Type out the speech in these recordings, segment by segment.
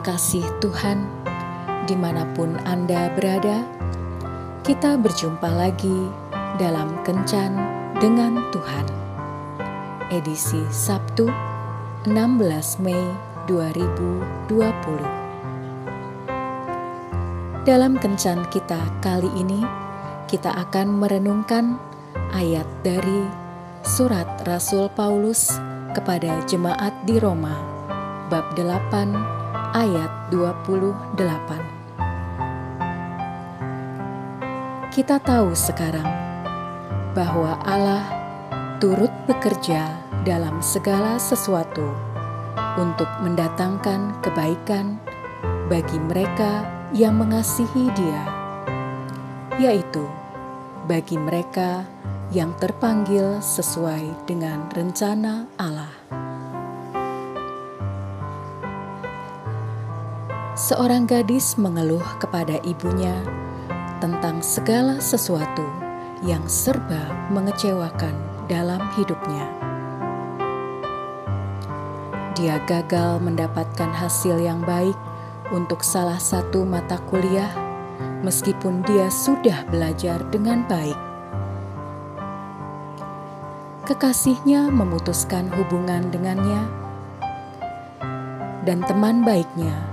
kekasih Tuhan, di mana pun Anda berada, kita berjumpa lagi dalam Kencan dengan Tuhan. Edisi Sabtu, 16 Mei 2020. Dalam Kencan kita kali ini, kita akan merenungkan ayat dari surat Rasul Paulus kepada jemaat di Roma bab 8 ayat 28. Kita tahu sekarang bahwa Allah turut bekerja dalam segala sesuatu untuk mendatangkan kebaikan bagi mereka yang mengasihi Dia, yaitu bagi mereka yang terpanggil sesuai dengan rencana Allah. Seorang gadis mengeluh kepada ibunya tentang segala sesuatu yang serba mengecewakan dalam hidupnya. Dia gagal mendapatkan hasil yang baik untuk salah satu mata kuliah, meskipun dia sudah belajar dengan baik. Kekasihnya memutuskan hubungan dengannya, dan teman baiknya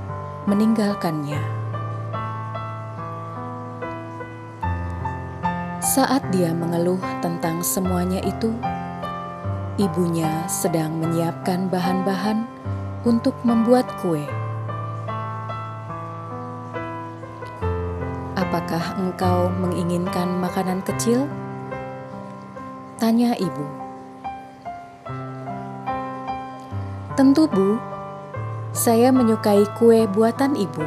meninggalkannya. Saat dia mengeluh tentang semuanya itu, ibunya sedang menyiapkan bahan-bahan untuk membuat kue. Apakah engkau menginginkan makanan kecil? Tanya ibu. Tentu, Bu, saya menyukai kue buatan ibu.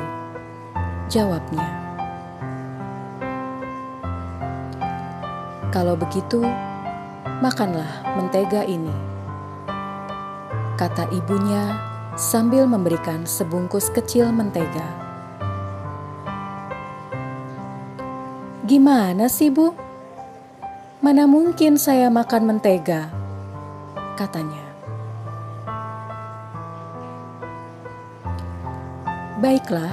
Jawabnya. Kalau begitu, makanlah mentega ini. Kata ibunya sambil memberikan sebungkus kecil mentega. Gimana sih, Bu? Mana mungkin saya makan mentega? Katanya. Baiklah,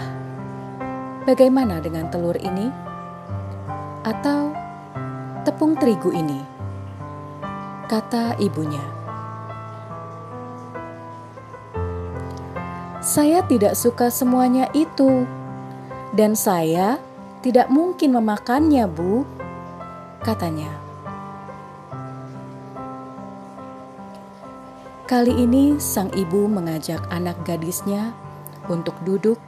bagaimana dengan telur ini? Atau tepung terigu ini? Kata ibunya. Saya tidak suka semuanya itu, dan saya tidak mungkin memakannya, Bu, katanya. Kali ini sang ibu mengajak anak gadisnya untuk duduk,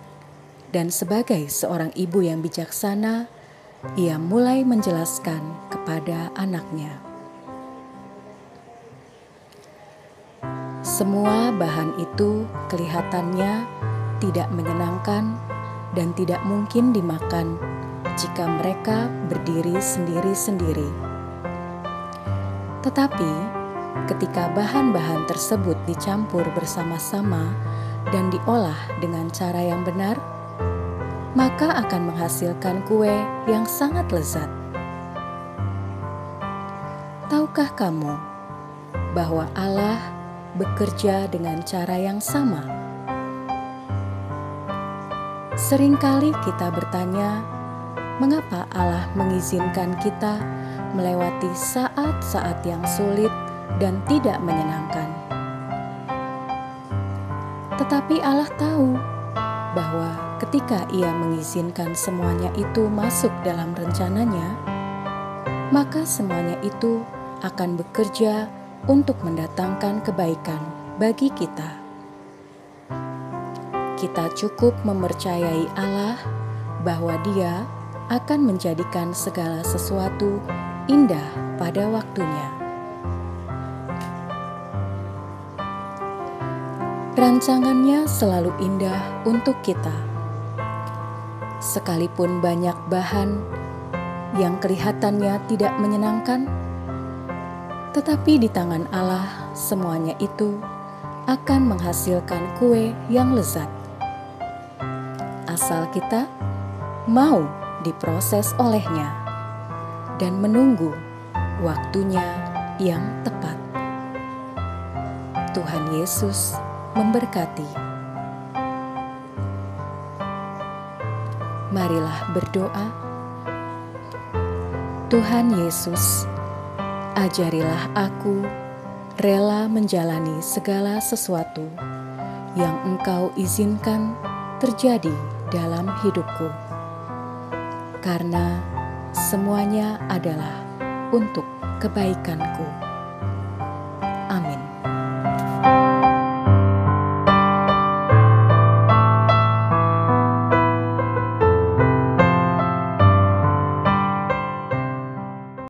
dan sebagai seorang ibu yang bijaksana, ia mulai menjelaskan kepada anaknya. Semua bahan itu kelihatannya tidak menyenangkan dan tidak mungkin dimakan jika mereka berdiri sendiri-sendiri. Tetapi, ketika bahan-bahan tersebut dicampur bersama-sama, dan diolah dengan cara yang benar, maka akan menghasilkan kue yang sangat lezat. Tahukah kamu bahwa Allah bekerja dengan cara yang sama? Seringkali kita bertanya, mengapa Allah mengizinkan kita melewati saat-saat yang sulit dan tidak menyenangkan? Tetapi Allah tahu bahwa ketika Ia mengizinkan semuanya itu masuk dalam rencananya, maka semuanya itu akan bekerja untuk mendatangkan kebaikan bagi kita. Kita cukup mempercayai Allah bahwa Dia akan menjadikan segala sesuatu indah pada waktunya. Rancangannya selalu indah untuk kita. Sekalipun banyak bahan yang kelihatannya tidak menyenangkan, tetapi di tangan Allah semuanya itu akan menghasilkan kue yang lezat. Asal kita mau diproses olehnya dan menunggu waktunya yang tepat. Tuhan Yesus memberkati. Marilah berdoa. Tuhan Yesus, ajarilah aku rela menjalani segala sesuatu yang Engkau izinkan terjadi dalam hidupku, karena semuanya adalah untuk kebaikanku.